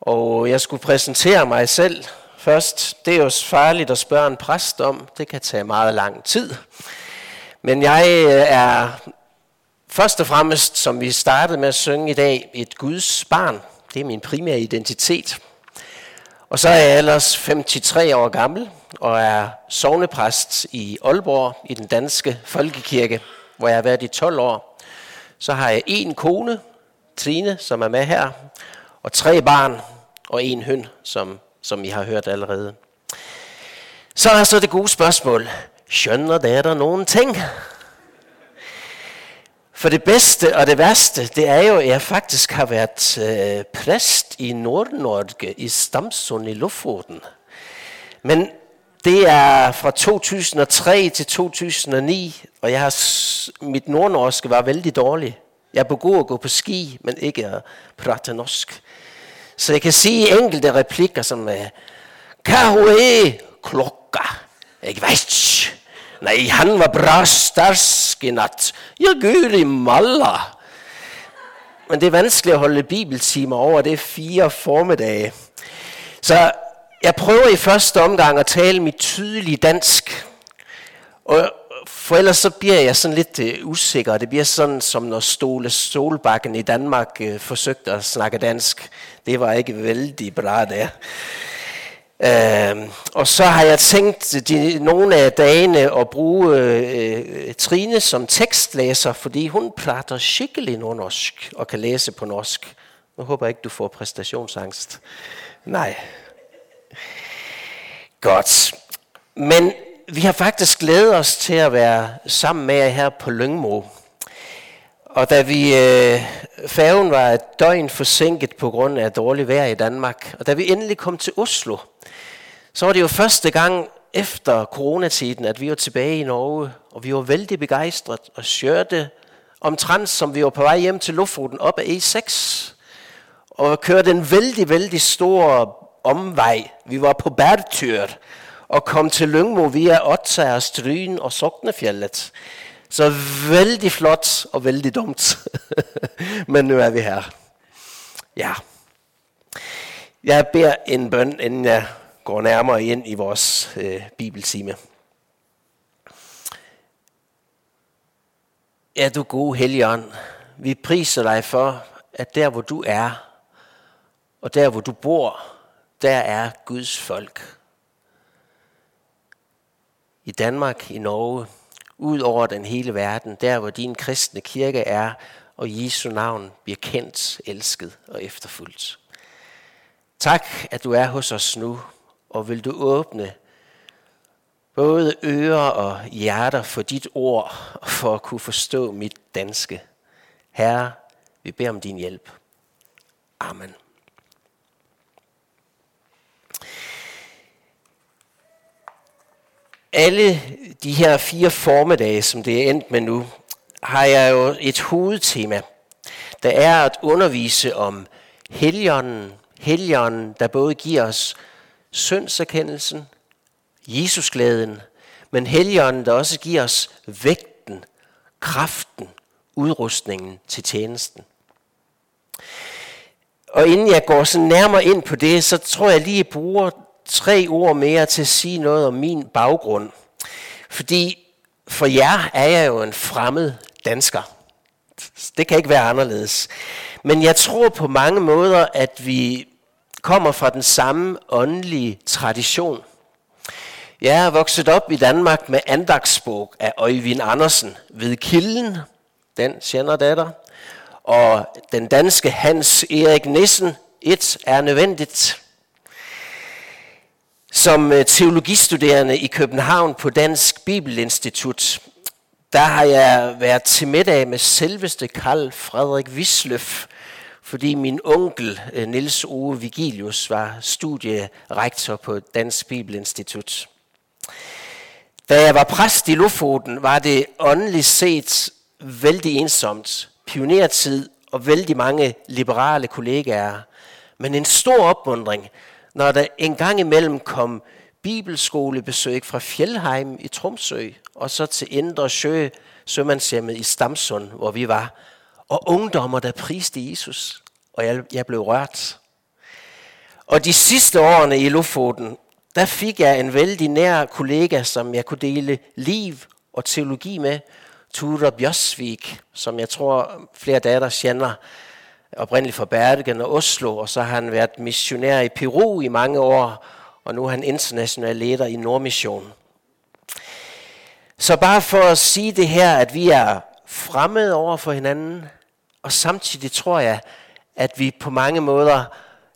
Og jeg skulle præsentere mig selv først. Det er jo farligt at spørge en præst om. Det kan tage meget lang tid. Men jeg øh, er først og fremmest, som vi startede med at synge i dag, et Guds barn. Det er min primære identitet. Og så er jeg ellers 53 år gammel og er sovnepræst i Aalborg i den danske folkekirke, hvor jeg har været i 12 år. Så har jeg en kone, Trine, som er med her, og tre barn og en høn, som, som I har hørt allerede. Så er så det gode spørgsmål. Skønner det der nogen ting? For det bedste og det værste, det er jo, at jeg faktisk har været øh, præst i Nord-Norge, i Stamsund i Lofoten. Men det er fra 2003 til 2009, og jeg har, mit nordnorske var vældig dårligt. Jeg er på god at gå på ski, men ikke at prate norsk. Så jeg kan sige enkelte replikker som er, Kahue klokka. Jeg vet Nej, han var bra stærsk i nat. Ja, gør i malla. Men det er vanskeligt at holde bibeltimer over det fire formiddage. Så jeg prøver i første omgang at tale mit tydelige dansk. Og for ellers så bliver jeg sådan lidt øh, usikker. Det bliver sådan, som når Stole Solbakken i Danmark øh, forsøgte at snakke dansk. Det var ikke vældig bra der. Øh, og så har jeg tænkt de, nogle af dagene at bruge øh, øh Trine som tekstlæser, fordi hun prater skikkelig nordnorsk og kan læse på norsk. Nu håber jeg ikke, du får præstationsangst. Nej. Godt. Men vi har faktisk glædet os til at være sammen med jer her på Lyngmo. Og da vi, øh, færgen var et døgn forsinket på grund af dårlig vejr i Danmark, og da vi endelig kom til Oslo, så var det jo første gang efter coronatiden, at vi var tilbage i Norge, og vi var vældig begejstret og kørte omtrent som vi var på vej hjem til Lofoten op ad E6, og kørte en vældig, vældig stor omvej. Vi var på bærtyr, og kom til Lyngmo via Otsa og Stryn og Soknefjellet. Så vældig flot og vældig dumt. Men nu er vi her. Ja. Jeg beder en bøn, inden jeg går nærmere ind i vores øh, bibeltime. Ja, du gode Helligånd, vi priser dig for, at der hvor du er, og der hvor du bor, der er Guds folk i Danmark, i Norge, ud over den hele verden, der hvor din kristne kirke er, og Jesu navn bliver kendt, elsket og efterfulgt. Tak, at du er hos os nu, og vil du åbne både ører og hjerter for dit ord, for at kunne forstå mit danske. Herre, vi beder om din hjælp. Amen. Alle de her fire formedage, som det er endt med nu, har jeg jo et hovedtema, der er at undervise om Helligånden, Helligånden, der både giver os syndserkendelsen, Jesusglæden, men Helligånden, der også giver os vægten, kraften, udrustningen til tjenesten. Og inden jeg går så nærmere ind på det, så tror jeg lige, at jeg bruger tre ord mere til at sige noget om min baggrund. Fordi for jer er jeg jo en fremmed dansker. Det kan ikke være anderledes. Men jeg tror på mange måder, at vi kommer fra den samme åndelige tradition. Jeg er vokset op i Danmark med andagsbog af Øjvind Andersen ved Kilden, den kender datter, og den danske Hans Erik Nissen, et er nødvendigt. Som øh, teologistuderende i København på Dansk Bibelinstitut, der har jeg været til middag med selveste Karl Frederik Wisløf, fordi min onkel øh, Niels Ove Vigilius var studierektor på Dansk Bibelinstitut. Da jeg var præst i Lofoten, var det åndeligt set vældig ensomt, pionertid og vældig mange liberale kollegaer, men en stor opmundring – når der en gang imellem kom bibelskolebesøg fra Fjellheim i Tromsø, og så til Indre Sjø, sømandshjemmet i Stamsund, hvor vi var, og ungdommer, der priste Jesus. og jeg, jeg blev rørt. Og de sidste årene i Lofoten, der fik jeg en vældig nær kollega, som jeg kunne dele liv og teologi med, Ture Bjørsvik, som jeg tror flere datter kender, oprindeligt fra Bergen og Oslo, og så har han været missionær i Peru i mange år, og nu er han international leder i Nordmission. Så bare for at sige det her, at vi er fremmede over for hinanden, og samtidig tror jeg, at vi på mange måder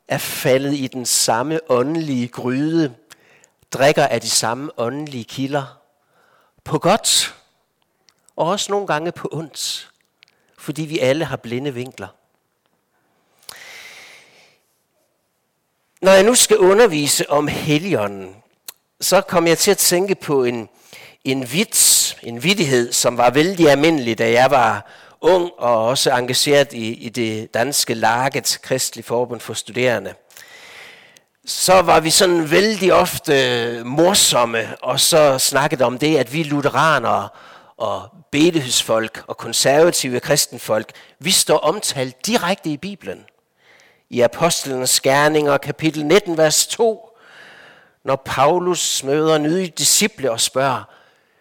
er faldet i den samme åndelige gryde, drikker af de samme åndelige kilder, på godt, og også nogle gange på ondt, fordi vi alle har blinde vinkler. Når jeg nu skal undervise om heligånden, så kom jeg til at tænke på en, en vits, en vidighed, som var vældig almindelig, da jeg var ung og også engageret i, i det danske Laget, Kristelig Forbund for Studerende. Så var vi sådan vældig ofte morsomme, og så snakkede om det, at vi lutheranere og bedehusfolk og konservative kristenfolk, vi står omtalt direkte i Bibelen – i Apostlenes Gerninger, kapitel 19, vers 2, når Paulus møder nye disciple og spørger,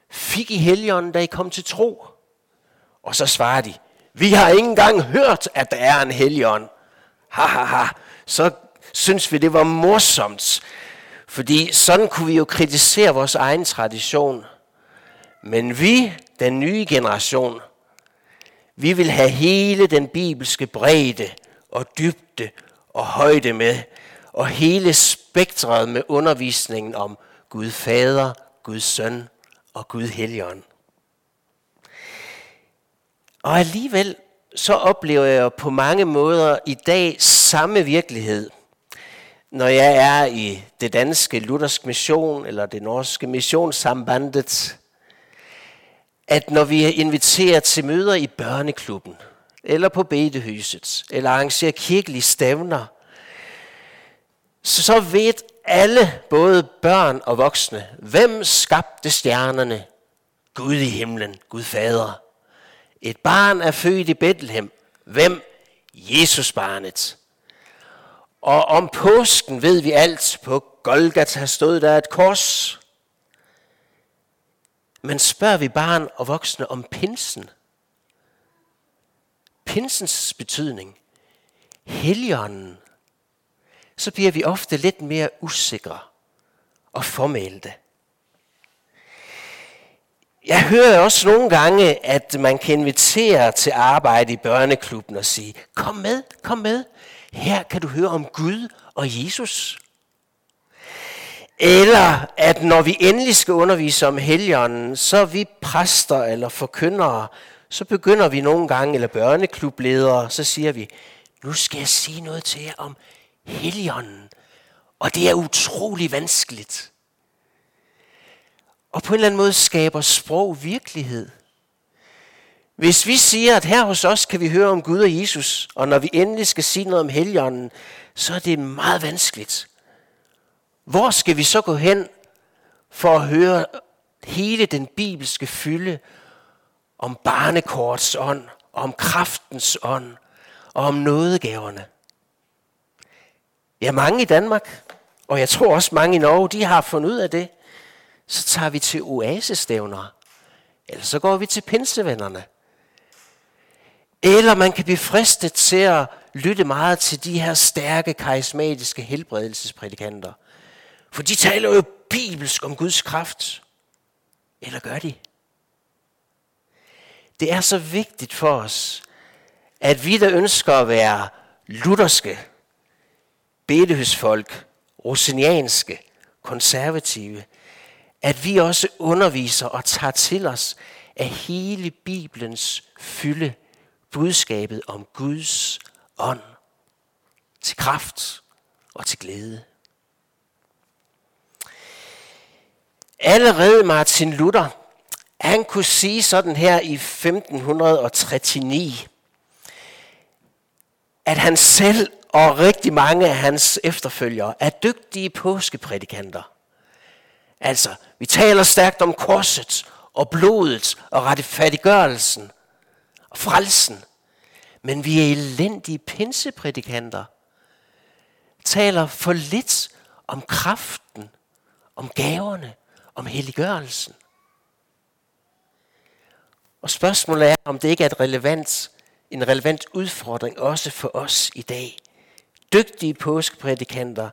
fik I helligånden, da I kom til tro? Og så svarer de, vi har ikke engang hørt, at der er en helligånd. Ha, ha, ha. Så synes vi, det var morsomt, fordi sådan kunne vi jo kritisere vores egen tradition. Men vi, den nye generation, vi vil have hele den bibelske bredde og dybde og højde med, og hele spektret med undervisningen om Gud Fader, Gud Søn og Gud Helligånd. Og alligevel så oplever jeg på mange måder i dag samme virkelighed, når jeg er i det danske luthersk mission eller det norske missionssambandet, at når vi er inviteret til møder i børneklubben, eller på bedehuset, eller arrangerer kirkelige stævner, så ved alle, både børn og voksne, hvem skabte stjernerne? Gud i himlen, Gud Fader. Et barn er født i Bethlehem. Hvem? Jesus barnet. Og om påsken ved vi alt. På Golgata stod der et kors. Men spørger vi barn og voksne om pinsen, pinsens betydning, heligånden, så bliver vi ofte lidt mere usikre og formælte. Jeg hører også nogle gange, at man kan invitere til arbejde i børneklubben og sige, kom med, kom med. Her kan du høre om Gud og Jesus. Eller at når vi endelig skal undervise om helgenen, så er vi præster eller forkyndere, så begynder vi nogle gange, eller børneklubledere, så siger vi, nu skal jeg sige noget til jer om Helligånden. Og det er utrolig vanskeligt. Og på en eller anden måde skaber sprog virkelighed. Hvis vi siger, at her hos os kan vi høre om Gud og Jesus, og når vi endelig skal sige noget om Helligånden, så er det meget vanskeligt. Hvor skal vi så gå hen for at høre hele den bibelske fylde om barnekorts ånd, om kraftens ånd og om nådegaverne? Ja, mange i Danmark, og jeg tror også mange i Norge, de har fundet ud af det. Så tager vi til oasestævner, eller så går vi til pinsevennerne. Eller man kan blive fristet til at lytte meget til de her stærke, karismatiske helbredelsesprædikanter. For de taler jo bibelsk om Guds kraft. Eller gør de? Det er så vigtigt for os, at vi, der ønsker at være lutherske, bedehusfolk, rosinianske, konservative, at vi også underviser og tager til os af hele Bibelens fylde budskabet om Guds ånd til kraft og til glæde. Allerede Martin Luther, han kunne sige sådan her i 1539, at han selv og rigtig mange af hans efterfølgere er dygtige påskeprædikanter. Altså, vi taler stærkt om korset og blodet og retfærdiggørelsen og frelsen. men vi er elendige pinseprædikanter. Taler for lidt om kraften, om gaverne, om helliggørelsen. Og spørgsmålet er, om det ikke er et relevant, en relevant udfordring også for os i dag. Dygtige påskeprædikanter,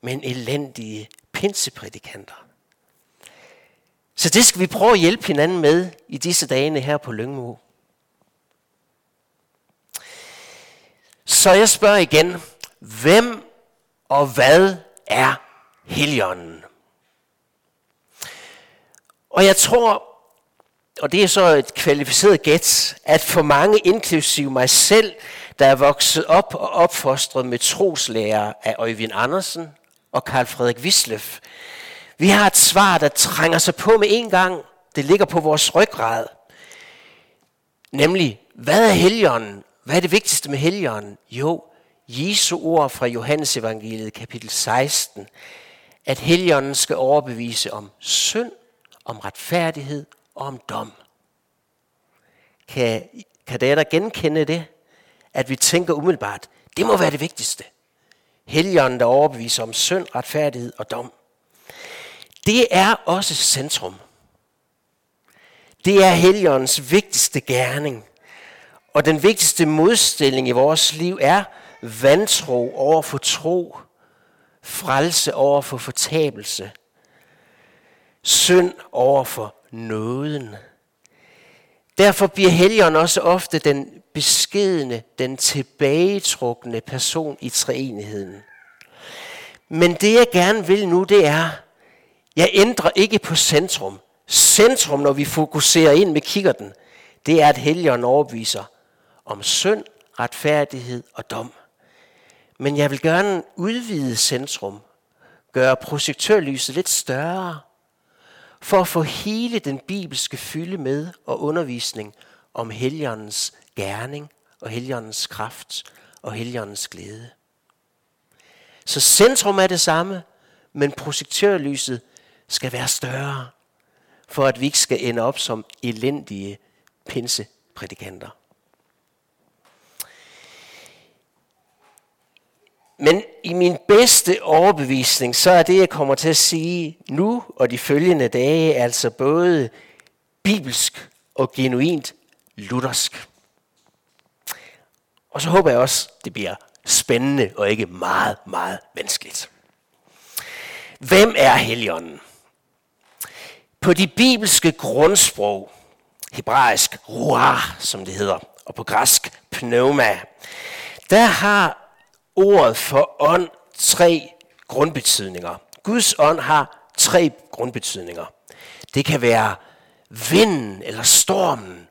men elendige pinseprædikanter. Så det skal vi prøve at hjælpe hinanden med i disse dage her på Lyngmo. Så jeg spørger igen, hvem og hvad er Helligånden? Og jeg tror, og det er så et kvalificeret gæt, at for mange, inklusive mig selv, der er vokset op og opfostret med troslærer af Øjvind Andersen og Karl Frederik Wisløff, vi har et svar, der trænger sig på med en gang. Det ligger på vores ryggrad. Nemlig, hvad er helligånden? Hvad er det vigtigste med helligånden? Jo, Jesu ord fra Johannes evangeliet kapitel 16, at helligånden skal overbevise om synd, om retfærdighed og om dom. Kan, kan der genkende det? At vi tænker umiddelbart, det må være det vigtigste. Helligånden, der overbeviser om synd, retfærdighed og dom. Det er også centrum. Det er Helligåndens vigtigste gerning. Og den vigtigste modstilling i vores liv er vantro over for tro, frelse over for fortabelse, synd over for nåden. Derfor bliver Helligånden også ofte den beskedende, den tilbagetrukne person i treenigheden. Men det jeg gerne vil nu, det er, jeg ændrer ikke på centrum. Centrum, når vi fokuserer ind med kikkerten, det er, at Helligånden overbeviser om synd, retfærdighed og dom. Men jeg vil gerne udvide centrum, gøre projektørlyset lidt større, for at få hele den bibelske fylde med og undervisning om Helligåndens gerning og Helligåndens kraft og Helligåndens glæde. Så centrum er det samme, men projektørlyset skal være større, for at vi ikke skal ende op som elendige pinseprædikanter. Men i min bedste overbevisning, så er det, jeg kommer til at sige nu og de følgende dage, altså både bibelsk og genuint luthersk. Og så håber jeg også, det bliver spændende og ikke meget, meget vanskeligt. Hvem er Helligånden? På de bibelske grundsprog, hebraisk ruah, som det hedder, og på græsk pneuma, der har ordet for ånd tre grundbetydninger. Guds ånd har tre grundbetydninger. Det kan være vinden eller stormen,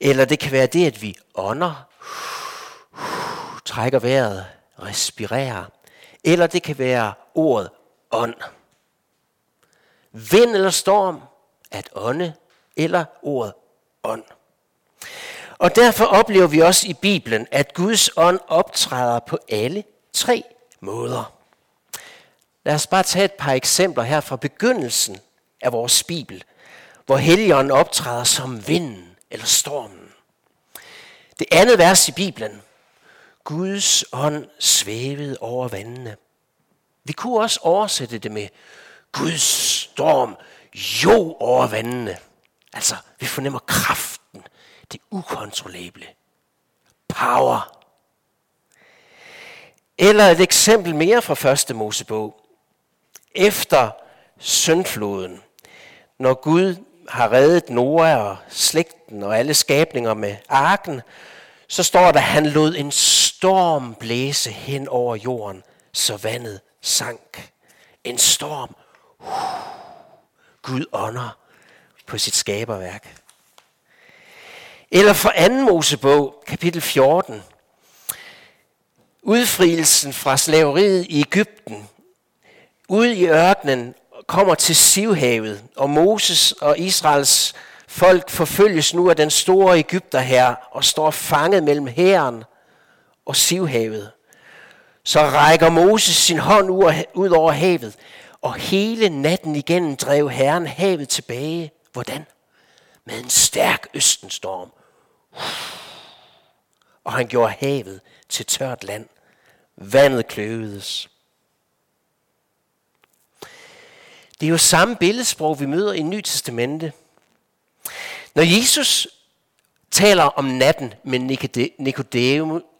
eller det kan være det, at vi ånder, trækker vejret, respirerer, eller det kan være ordet ånd vind eller storm, at ånde eller ordet ånd. Og derfor oplever vi også i Bibelen, at Guds ånd optræder på alle tre måder. Lad os bare tage et par eksempler her fra begyndelsen af vores Bibel, hvor Helligånden optræder som vinden eller stormen. Det andet vers i Bibelen. Guds ånd svævede over vandene. Vi kunne også oversætte det med Guds storm jo over vandene. Altså, vi fornemmer kraft det ukontrollable. Power. Eller et eksempel mere fra første Mosebog. Efter syndfloden, når Gud har reddet Noah og slægten og alle skabninger med arken, så står der, at han lod en storm blæse hen over jorden, så vandet sank. En storm Gud ånder på sit skaberværk. Eller for anden Mosebog, kapitel 14. Udfrielsen fra slaveriet i Ægypten. Ud i ørkenen kommer til Sivhavet, og Moses og Israels folk forfølges nu af den store Ægypter her og står fanget mellem hæren og Sivhavet. Så rækker Moses sin hånd ud over havet, og hele natten igennem drev Herren havet tilbage. Hvordan? Med en stærk østenstorm og han gjorde havet til tørt land. Vandet kløvedes. Det er jo samme billedsprog, vi møder i Ny Testamente. Når Jesus taler om natten med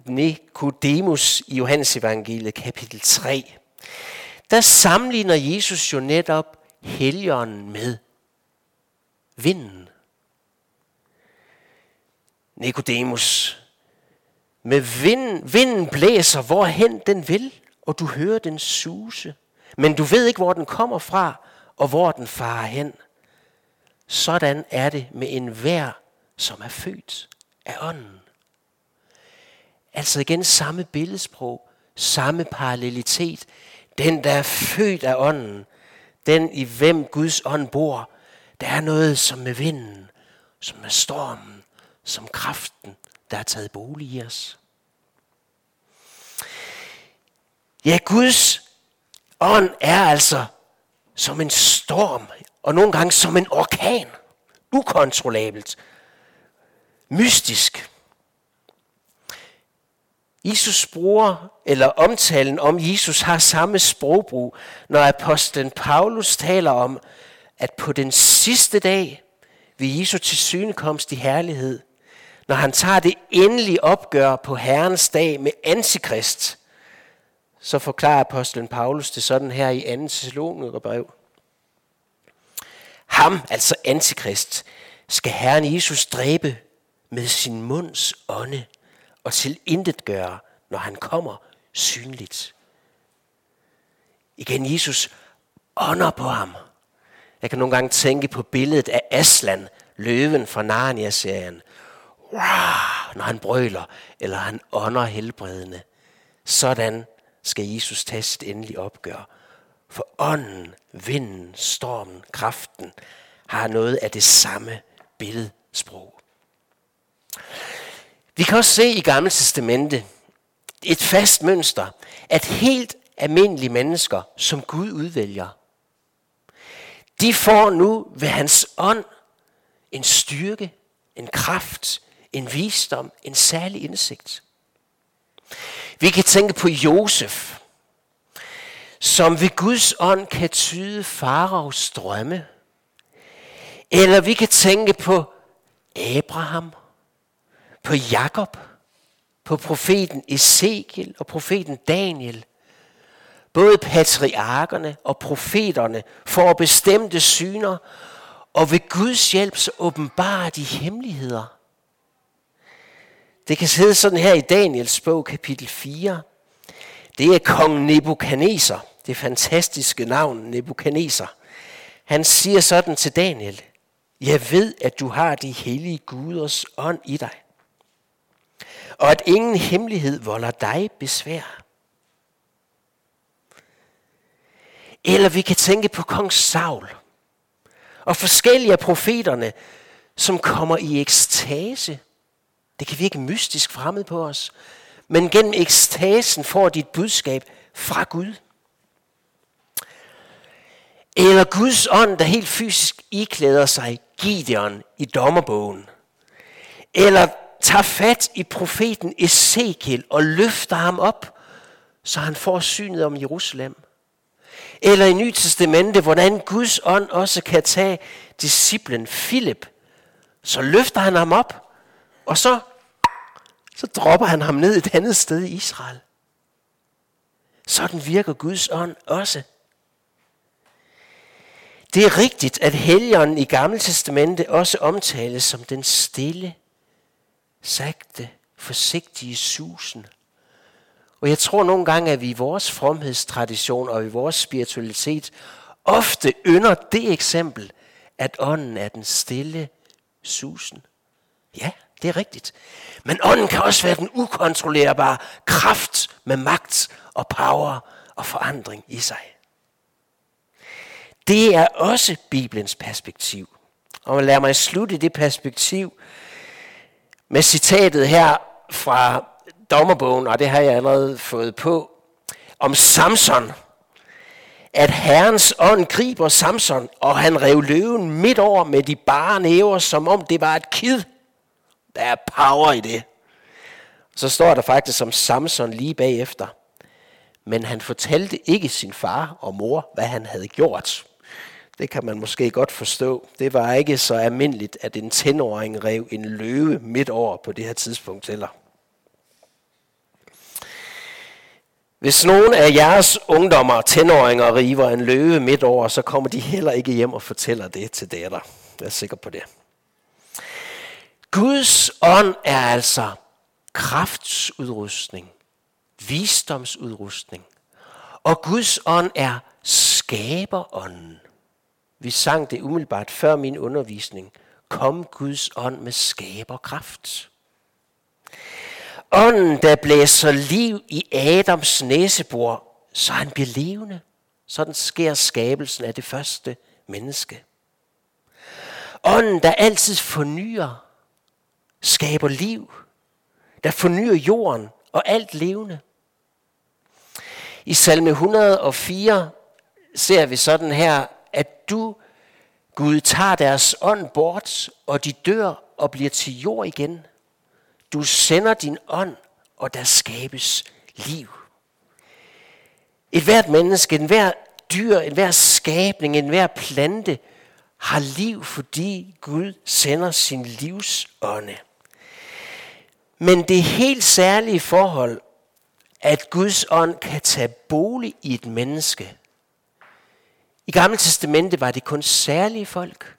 Nikodemus i Johannes evangeliet kapitel 3, der sammenligner Jesus jo netop helgeren med vinden. Nikodemus, med vinden, vinden blæser, hvorhen den vil, og du hører den suse. Men du ved ikke, hvor den kommer fra, og hvor den farer hen. Sådan er det med en vær, som er født af ånden. Altså igen samme billedsprog, samme parallelitet. Den, der er født af ånden, den i hvem Guds ånd bor, der er noget som med vinden, som med stormen, som kraften, der har taget bolig i os. Ja, Guds ånd er altså som en storm, og nogle gange som en orkan. Ukontrollabelt. Mystisk. Jesus bruger, eller omtalen om Jesus har samme sprogbrug, når apostlen Paulus taler om, at på den sidste dag ved Jesu tilsynekomst i herlighed, når han tager det endelige opgør på Herrens dag med antikrist, så forklarer apostlen Paulus det sådan her i 2. Thessalonikerbrev. Ham, altså antikrist, skal Herren Jesus dræbe med sin munds ånde og til intet gøre, når han kommer synligt. Igen, Jesus ånder på ham. Jeg kan nogle gange tænke på billedet af Aslan, løven fra Narnia-serien. Når han brøler, eller han ånder helbredende. Sådan skal Jesus tage sit endelige opgør. For ånden, vinden, stormen, kraften har noget af det samme billedsprog. Vi kan også se i Gamle Testamente et fast mønster, at helt almindelige mennesker, som Gud udvælger, de får nu ved hans ånd en styrke, en kraft, en visdom, en særlig indsigt. Vi kan tænke på Josef, som ved Guds ånd kan tyde faraos drømme. Eller vi kan tænke på Abraham, på Jakob, på profeten Ezekiel og profeten Daniel. Både patriarkerne og profeterne får bestemte syner, og ved Guds hjælp så åbenbarer de hemmeligheder. Det kan sidde sådan her i Daniels bog, kapitel 4. Det er kong Nebuchadnezzar, det fantastiske navn Nebuchadnezzar. Han siger sådan til Daniel, jeg ved, at du har de hellige guders ånd i dig, og at ingen hemmelighed volder dig besvær. Eller vi kan tænke på kong Saul og forskellige af profeterne, som kommer i ekstase det kan virke mystisk fremmed på os. Men gennem ekstasen får dit budskab fra Gud. Eller Guds ånd, der helt fysisk iklæder sig Gideon i dommerbogen. Eller tager fat i profeten Ezekiel og løfter ham op, så han får synet om Jerusalem. Eller i Nyt Testamente, hvordan Guds ånd også kan tage disciplen Philip, så løfter han ham op, og så, så dropper han ham ned et andet sted i Israel. Sådan virker Guds ånd også. Det er rigtigt, at helgeren i Gamle Testamente også omtales som den stille, sagte, forsigtige susen. Og jeg tror nogle gange, at vi i vores fromhedstradition og i vores spiritualitet ofte ynder det eksempel, at ånden er den stille susen. Ja, det er rigtigt. Men ånden kan også være den ukontrollerbare kraft med magt og power og forandring i sig. Det er også Bibelens perspektiv. Og lad mig slutte det perspektiv med citatet her fra dommerbogen, og det har jeg allerede fået på, om Samson. At Herrens ånd griber Samson, og han rev løven midt over med de bare næver, som om det var et kid. Der er power i det. Så står der faktisk som Samson lige bagefter. Men han fortalte ikke sin far og mor, hvad han havde gjort. Det kan man måske godt forstå. Det var ikke så almindeligt, at en tenåring rev en løve midt over på det her tidspunkt heller. Hvis nogen af jeres ungdommer, tenåringer, river en løve midt over, så kommer de heller ikke hjem og fortæller det til datter. Jeg er sikker på det. Guds ånd er altså kraftsudrustning, visdomsudrustning. Og Guds ånd er skaberånden. Vi sang det umiddelbart før min undervisning. Kom Guds ånd med skaberkraft. Ånden, der blæser liv i Adams næsebor, så han bliver levende. Sådan sker skabelsen af det første menneske. Ånden, der altid fornyer, skaber liv, der fornyer jorden og alt levende. I salme 104 ser vi sådan her, at du, Gud, tager deres ånd bort, og de dør og bliver til jord igen. Du sender din ånd, og der skabes liv. Et hvert menneske, en hver dyr, en hver skabning, en hver plante har liv, fordi Gud sender sin livsånde. Men det helt særlige forhold, at Guds ånd kan tage bolig i et menneske. I Gamle Testamente var det kun særlige folk.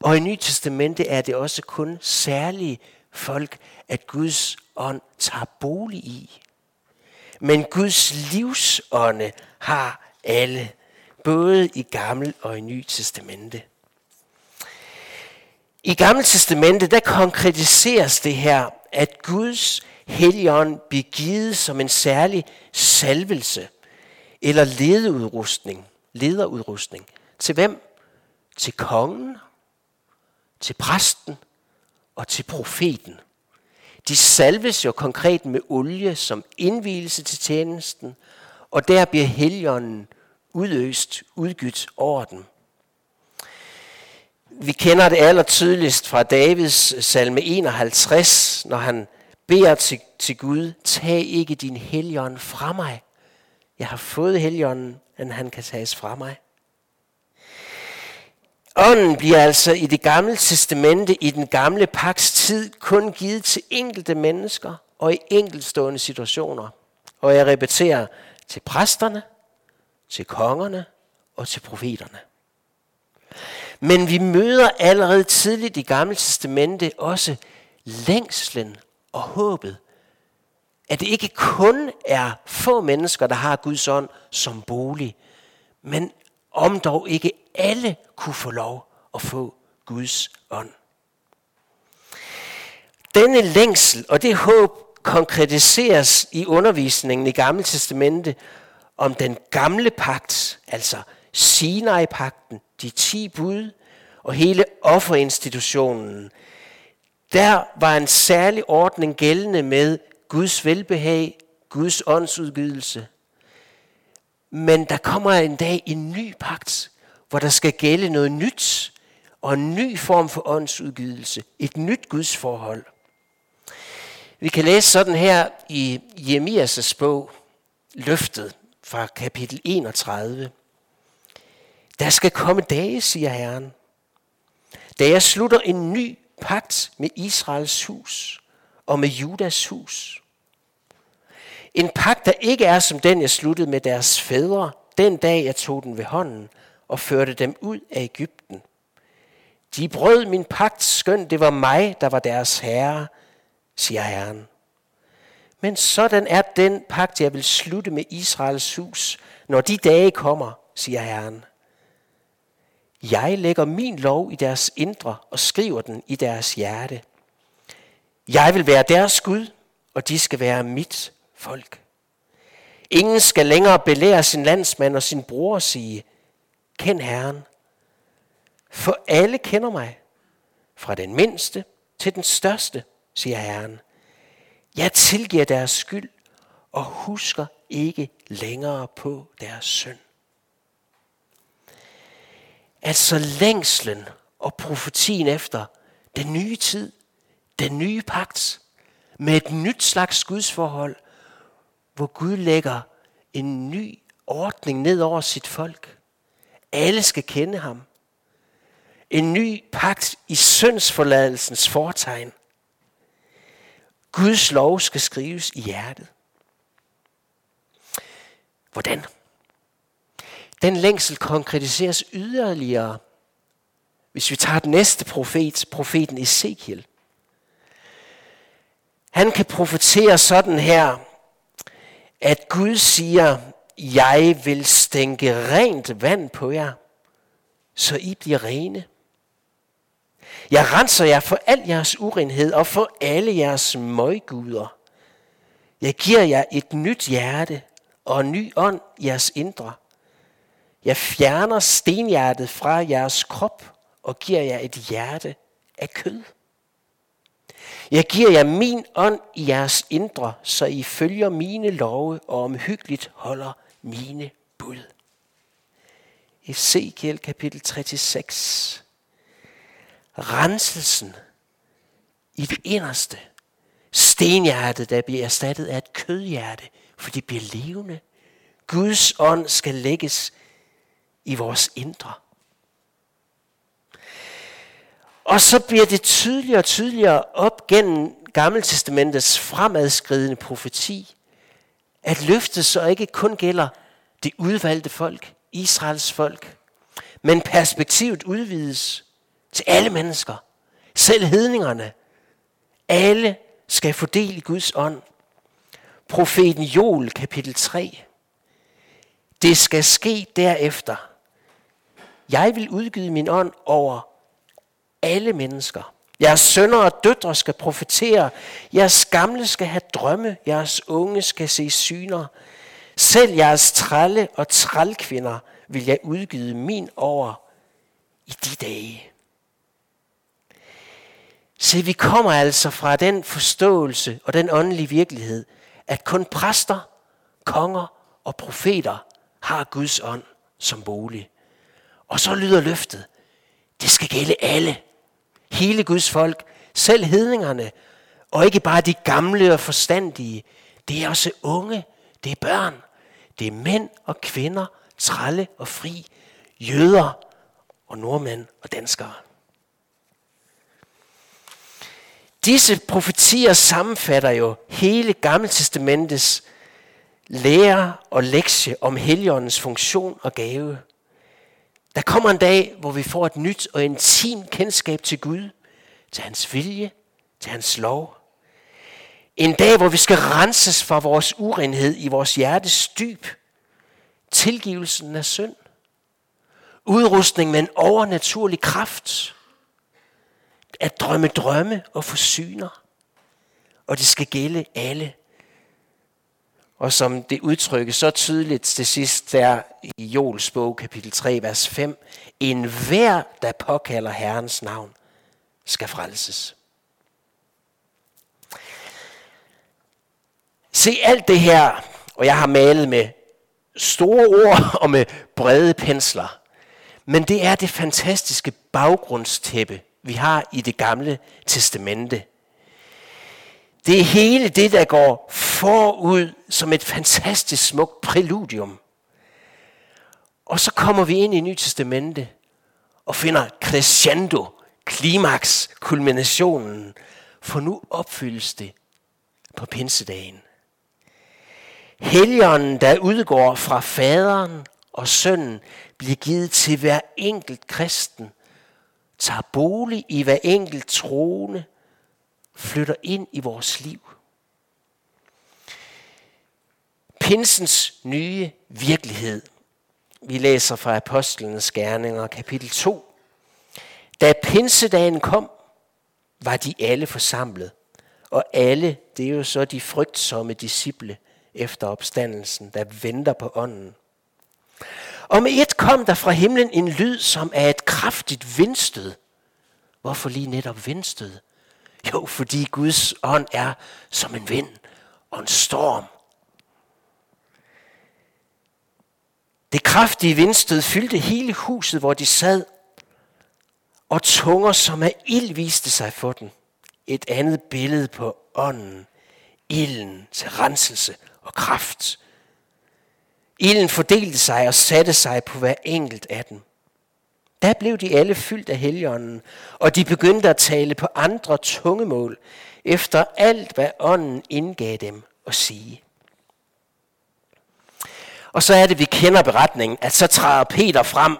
Og i Nye Testamente er det også kun særlige folk, at Guds ånd tager bolig i. Men Guds livsånde har alle, både i Gamle og i Nye Testamente. I Gamle Testamente, der konkretiseres det her, at Guds helligånd bliver givet som en særlig salvelse eller lederudrustning. lederudrustning. Til hvem? Til kongen, til præsten og til profeten. De salves jo konkret med olie som indvielse til tjenesten, og der bliver helligånden udøst, udgydt over dem. Vi kender det aller tydeligst fra Davids salme 51, når han beder til, til Gud, tag ikke din helgen fra mig. Jeg har fået helligånden, men han kan tages fra mig. Ånden bliver altså i det gamle testamente, i den gamle paks tid, kun givet til enkelte mennesker og i enkeltstående situationer. Og jeg repeterer, til præsterne, til kongerne og til profeterne. Men vi møder allerede tidligt i Gamle Testamente også længslen og håbet. At det ikke kun er få mennesker, der har Guds ånd som bolig, men om dog ikke alle kunne få lov at få Guds ånd. Denne længsel og det håb konkretiseres i undervisningen i Gamle Testamente om den gamle pagt, altså Sinai-pakten, de ti bud og hele offerinstitutionen. Der var en særlig ordning gældende med Guds velbehag, Guds åndsudgivelse. Men der kommer en dag en ny pagt, hvor der skal gælde noget nyt og en ny form for åndsudgivelse, Et nyt Guds forhold. Vi kan læse sådan her i Jeremias' bog, Løftet fra kapitel 31. Der skal komme dage, siger Herren, da jeg slutter en ny pagt med Israels hus og med Judas hus. En pagt, der ikke er som den, jeg sluttede med deres fædre, den dag jeg tog den ved hånden og førte dem ud af Ægypten. De brød min pagt, skønt det var mig, der var deres herre, siger Herren. Men sådan er den pagt, jeg vil slutte med Israels hus, når de dage kommer, siger Herren. Jeg lægger min lov i deres indre og skriver den i deres hjerte. Jeg vil være deres Gud, og de skal være mit folk. Ingen skal længere belære sin landsmand og sin bror og sige, kend Herren. For alle kender mig, fra den mindste til den største, siger Herren. Jeg tilgiver deres skyld og husker ikke længere på deres synd. Altså længslen og profetien efter den nye tid, den nye pagt, med et nyt slags gudsforhold, hvor Gud lægger en ny ordning ned over sit folk. Alle skal kende ham. En ny pagt i syndsforladelsens fortegn. Guds lov skal skrives i hjertet. Hvordan? Den længsel konkretiseres yderligere, hvis vi tager den næste profet, profeten Ezekiel. Han kan profetere sådan her, at Gud siger, jeg vil stænke rent vand på jer, så I bliver rene. Jeg renser jer for al jeres urenhed og for alle jeres møguder. Jeg giver jer et nyt hjerte og en ny ånd i jeres indre. Jeg fjerner stenhjertet fra jeres krop og giver jer et hjerte af kød. Jeg giver jer min ånd i jeres indre, så I følger mine love og omhyggeligt holder mine bud. Ezekiel kapitel 36. Renselsen i det inderste. Stenhjertet, der bliver erstattet af et kødhjerte, for det bliver levende. Guds ånd skal lægges i vores indre. Og så bliver det tydeligere og tydeligere op gennem Gammeltestamentets fremadskridende profeti, at løftet så ikke kun gælder det udvalgte folk, Israels folk, men perspektivet udvides til alle mennesker, selv hedningerne. Alle skal få del i Guds ånd. Profeten Joel kapitel 3. Det skal ske derefter. Jeg vil udgive min ånd over alle mennesker. Jeres sønner og døtre skal profetere. Jeres gamle skal have drømme. Jeres unge skal se syner. Selv jeres trælle og trælkvinder vil jeg udgive min over i de dage. Se, vi kommer altså fra den forståelse og den åndelige virkelighed, at kun præster, konger og profeter har Guds ånd som bolig. Og så lyder løftet, det skal gælde alle. Hele Guds folk, selv hedningerne, og ikke bare de gamle og forstandige. Det er også unge, det er børn, det er mænd og kvinder, trælle og fri, jøder og nordmænd og danskere. Disse profetier sammenfatter jo hele Gammeltestamentets lære og lektie om Helligåndens funktion og gave – der kommer en dag, hvor vi får et nyt og intimt kendskab til Gud, til hans vilje, til hans lov. En dag, hvor vi skal renses fra vores urenhed i vores hjertes dyb. Tilgivelsen af synd. Udrustning med en overnaturlig kraft. At drømme drømme og forsyner. Og det skal gælde alle og som det udtrykkes så tydeligt til sidst der i Jols bog, kapitel 3, vers 5. En hver, der påkalder Herrens navn, skal frelses. Se alt det her, og jeg har malet med store ord og med brede pensler. Men det er det fantastiske baggrundstæppe, vi har i det gamle testamente. Det er hele det, der går forud som et fantastisk smukt præludium. Og så kommer vi ind i Nyt Testamente og finder crescendo, klimaks, kulminationen. For nu opfyldes det på pinsedagen. Helligånden, der udgår fra faderen og sønnen, bliver givet til hver enkelt kristen, tager bolig i hver enkelt troende, flytter ind i vores liv. Pinsens nye virkelighed. Vi læser fra Apostlenes Gerninger, kapitel 2. Da pinsedagen kom, var de alle forsamlet. Og alle, det er jo så de frygtsomme disciple efter opstandelsen, der venter på ånden. Og med et kom der fra himlen en lyd, som er et kraftigt vindstød. Hvorfor lige netop vindstød? Jo, fordi Guds ånd er som en vind og en storm. Det kraftige vindstød fyldte hele huset, hvor de sad, og tunger som af ild viste sig for den. Et andet billede på ånden ilden til renselse og kraft. Ilden fordelte sig og satte sig på hver enkelt af dem. Der blev de alle fyldt af helligånden, og de begyndte at tale på andre tungemål, efter alt, hvad ånden indgav dem at sige. Og så er det, vi kender beretningen, at så træder Peter frem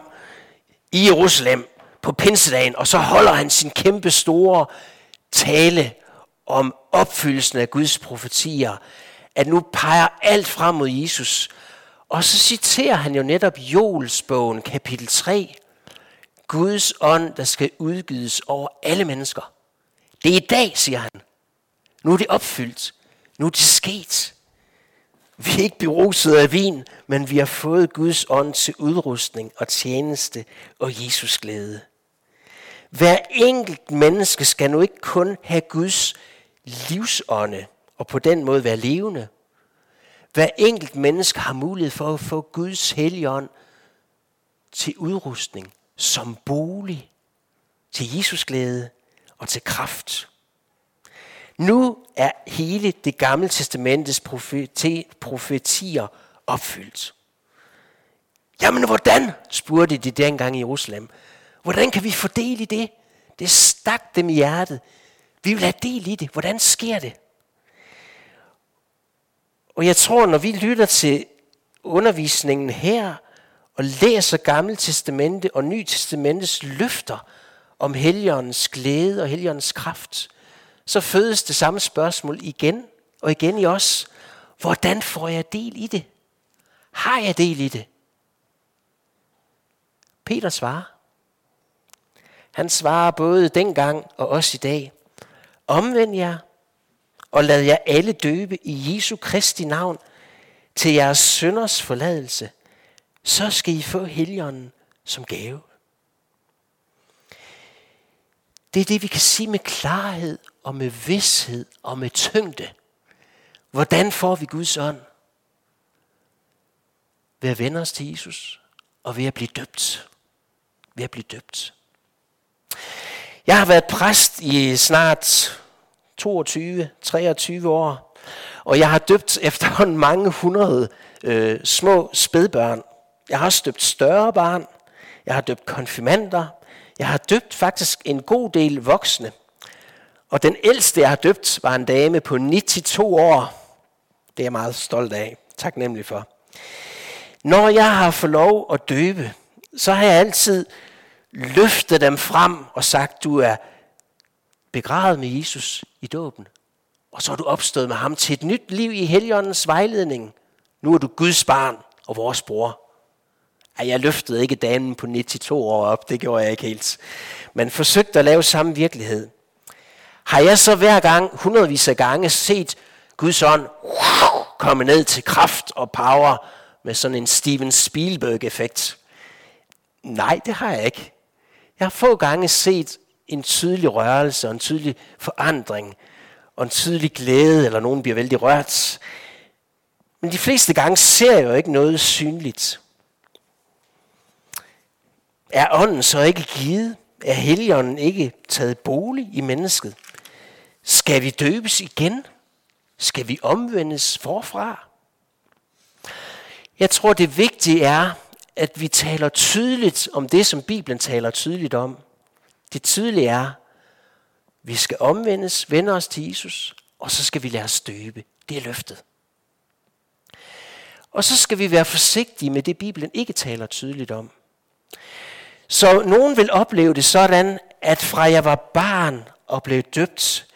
i Jerusalem på pinsedagen, og så holder han sin kæmpe store tale om opfyldelsen af Guds profetier, at nu peger alt frem mod Jesus. Og så citerer han jo netop Joelsbogen kapitel 3, Guds ånd, der skal udgives over alle mennesker. Det er i dag, siger han. Nu er det opfyldt. Nu er det sket. Vi er ikke beruset af vin, men vi har fået Guds ånd til udrustning og tjeneste og Jesus glæde. Hver enkelt menneske skal nu ikke kun have Guds livsånde og på den måde være levende. Hver enkelt menneske har mulighed for at få Guds helligånd til udrustning som bolig, til Jesus glæde og til kraft. Nu er hele det gamle testamentets profetier opfyldt. Jamen hvordan, spurgte de dengang i Jerusalem. Hvordan kan vi fordele i det? Det stak dem i hjertet. Vi vil have del i det. Hvordan sker det? Og jeg tror, når vi lytter til undervisningen her, og læser Gamle Testamente og Ny Testamentes løfter om Helligåndens glæde og Helligåndens kraft, så fødes det samme spørgsmål igen og igen i os. Hvordan får jeg del i det? Har jeg del i det? Peter svarer. Han svarer både dengang og også i dag. Omvend jer, og lad jer alle døbe i Jesu Kristi navn til jeres sønders forladelse. Så skal I få helgenen som gave. Det er det, vi kan sige med klarhed og med vidshed og med tyngde. Hvordan får vi Guds ånd? Ved at vende os til Jesus og ved at blive døbt. Ved at blive døbt. Jeg har været præst i snart 22-23 år, og jeg har døbt efterhånden mange hundrede øh, små spædbørn. Jeg har også døbt større barn. Jeg har døbt konfirmander. Jeg har døbt faktisk en god del voksne. Og den ældste, jeg har døbt, var en dame på 92 år. Det er jeg meget stolt af. Tak nemlig for. Når jeg har fået lov at døbe, så har jeg altid løftet dem frem og sagt, du er begravet med Jesus i dåben. Og så er du opstået med ham til et nyt liv i Helligåndens vejledning. Nu er du Guds barn og vores bror. Ej, jeg løftede ikke damen på 92 år op, det gjorde jeg ikke helt. Men forsøgte at lave samme virkelighed. Har jeg så hver gang, hundredvis af gange, set Guds ånd komme ned til kraft og power med sådan en Steven Spielberg-effekt? Nej, det har jeg ikke. Jeg har få gange set en tydelig rørelse og en tydelig forandring og en tydelig glæde, eller nogen bliver vældig rørt. Men de fleste gange ser jeg jo ikke noget synligt. Er ånden så ikke givet? Er heligånden ikke taget bolig i mennesket? Skal vi døbes igen? Skal vi omvendes forfra? Jeg tror, det vigtige er, at vi taler tydeligt om det, som Bibelen taler tydeligt om. Det tydelige er, at vi skal omvendes, vende os til Jesus, og så skal vi lade os døbe. Det er løftet. Og så skal vi være forsigtige med det, Bibelen ikke taler tydeligt om. Så nogen vil opleve det sådan, at fra jeg var barn og blev døbt,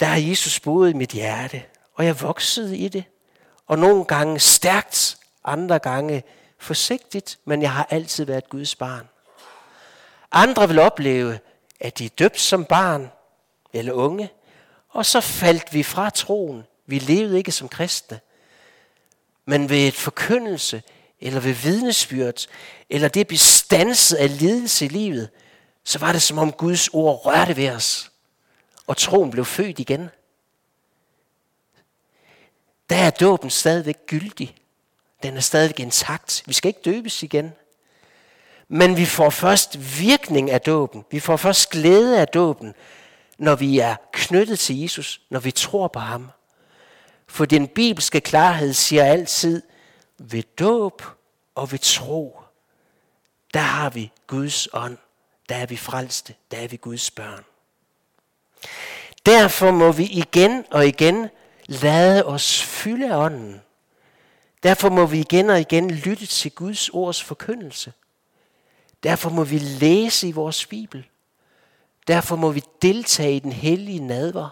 der har Jesus boet i mit hjerte, og jeg voksede i det. Og nogle gange stærkt, andre gange forsigtigt, men jeg har altid været Guds barn. Andre vil opleve, at de er døbt som barn eller unge, og så faldt vi fra troen. Vi levede ikke som kristne. Men ved et forkyndelse, eller ved vidnesbyrd, eller det bestanset af lidelse i livet, så var det som om Guds ord rørte ved os, og troen blev født igen. Der er dåben stadigvæk gyldig. Den er stadigvæk intakt. Vi skal ikke døbes igen. Men vi får først virkning af dåben. Vi får først glæde af dåben, når vi er knyttet til Jesus, når vi tror på ham. For den bibelske klarhed siger altid, ved dåb og ved tro, der har vi Guds ånd. Der er vi frelste. Der er vi Guds børn. Derfor må vi igen og igen lade os fylde af ånden. Derfor må vi igen og igen lytte til Guds ords forkyndelse. Derfor må vi læse i vores Bibel. Derfor må vi deltage i den hellige nadver.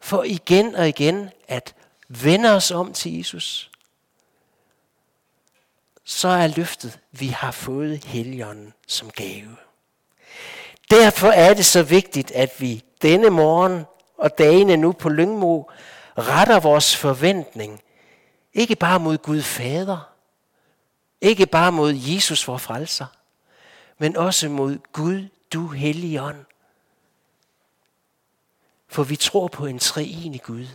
For igen og igen at vende os om til Jesus. Så er løftet, vi har fået Helligånden som gave. Derfor er det så vigtigt, at vi denne morgen og dagene nu på Lyngmo retter vores forventning ikke bare mod Gud Fader, ikke bare mod Jesus vor frelser, men også mod Gud, du hellige ånd. For vi tror på en treenig Gud,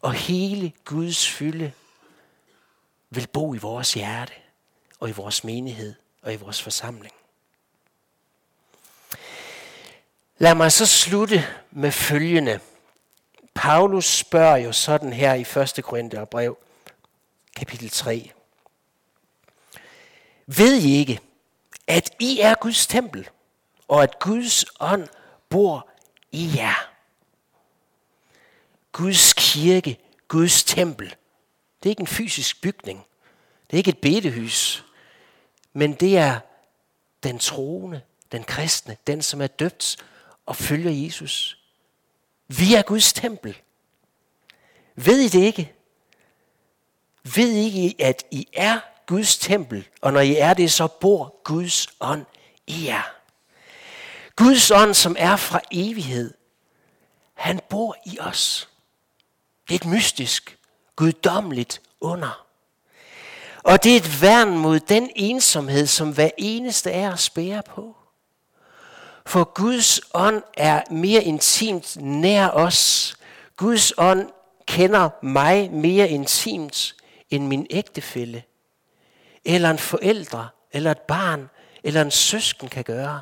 og hele Guds fylde vil bo i vores hjerte, og i vores menighed, og i vores forsamling. Lad mig så slutte med følgende. Paulus spørger jo sådan her i 1. Korintherbrev, kapitel 3. Ved I ikke, at I er Guds tempel, og at Guds ånd bor i jer? Guds kirke, Guds tempel. Det er ikke en fysisk bygning. Det er ikke et bedehus. Men det er den troende, den kristne, den som er døbt og følger Jesus. Vi er Guds tempel. Ved I det ikke? Ved I ikke, at I er Guds tempel, og når I er det, så bor Guds ånd i jer. Guds ånd, som er fra evighed, han bor i os. Det er et mystisk, guddommeligt under. Og det er et værn mod den ensomhed, som hver eneste af os bærer på. For Guds ånd er mere intimt nær os. Guds ånd kender mig mere intimt end min ægtefælle, eller en forældre, eller et barn, eller en søsken kan gøre.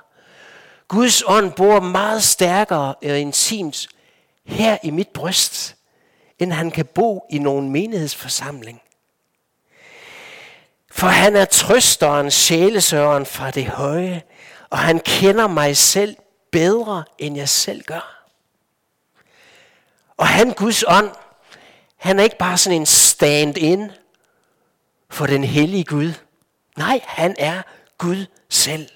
Guds ånd bor meget stærkere og intimt her i mit bryst, end han kan bo i nogen menighedsforsamling. For han er trøsteren, sjælesøren fra det høje, og han kender mig selv bedre, end jeg selv gør. Og han, Guds ånd, han er ikke bare sådan en stand-in for den hellige Gud. Nej, han er Gud selv.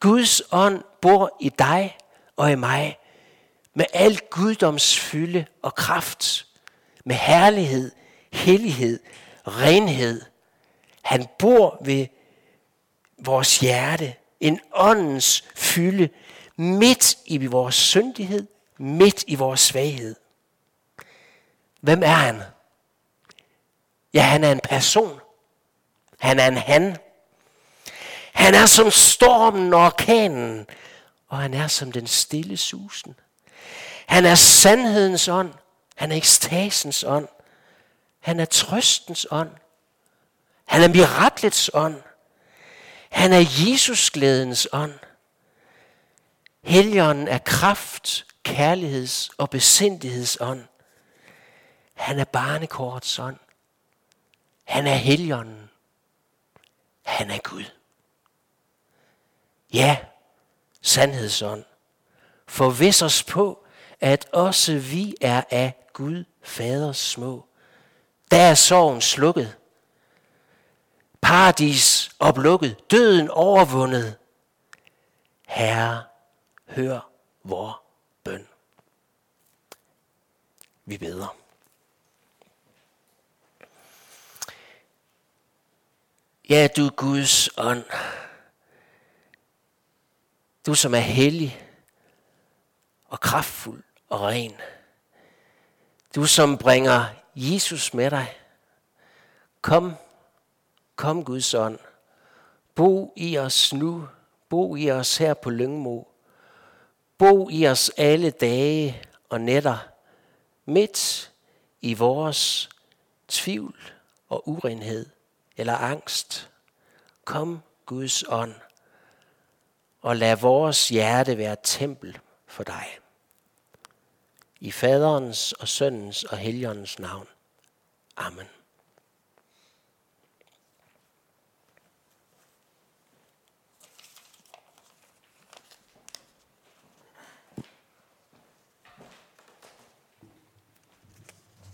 Guds ånd bor i dig og i mig med al guddoms fylde og kraft, med herlighed, hellighed, renhed. Han bor ved vores hjerte, en åndens fylde, midt i vores syndighed, midt i vores svaghed. Hvem er han? Ja, han er en person. Han er en han. Han er som stormen og orkanen, og han er som den stille susen. Han er sandhedens ånd. Han er ekstasens ånd. Han er trøstens ånd. Han er miraklets ånd. Han er Jesus glædens ånd. Helligånden er kraft, kærligheds og besindighedsånd. Han er barnekorts ånd. Han er helligånden. Han er Gud. Ja, sandhedsånd. Forvis os på, at også vi er af Gud Faders små. Der er sorgen slukket. Paradis oplukket. Døden overvundet. Herre, hør vor bøn. Vi beder. Ja, du Guds ånd. Du som er hellig og kraftfuld og ren. Du som bringer Jesus med dig. Kom, kom Guds ånd. Bo i os nu. Bo i os her på Lyngmo. Bo i os alle dage og nætter. Midt i vores tvivl og urenhed eller angst. Kom Guds ånd, og lad vores hjerte være tempel for dig. I faderens og søndens og helligåndens navn. Amen.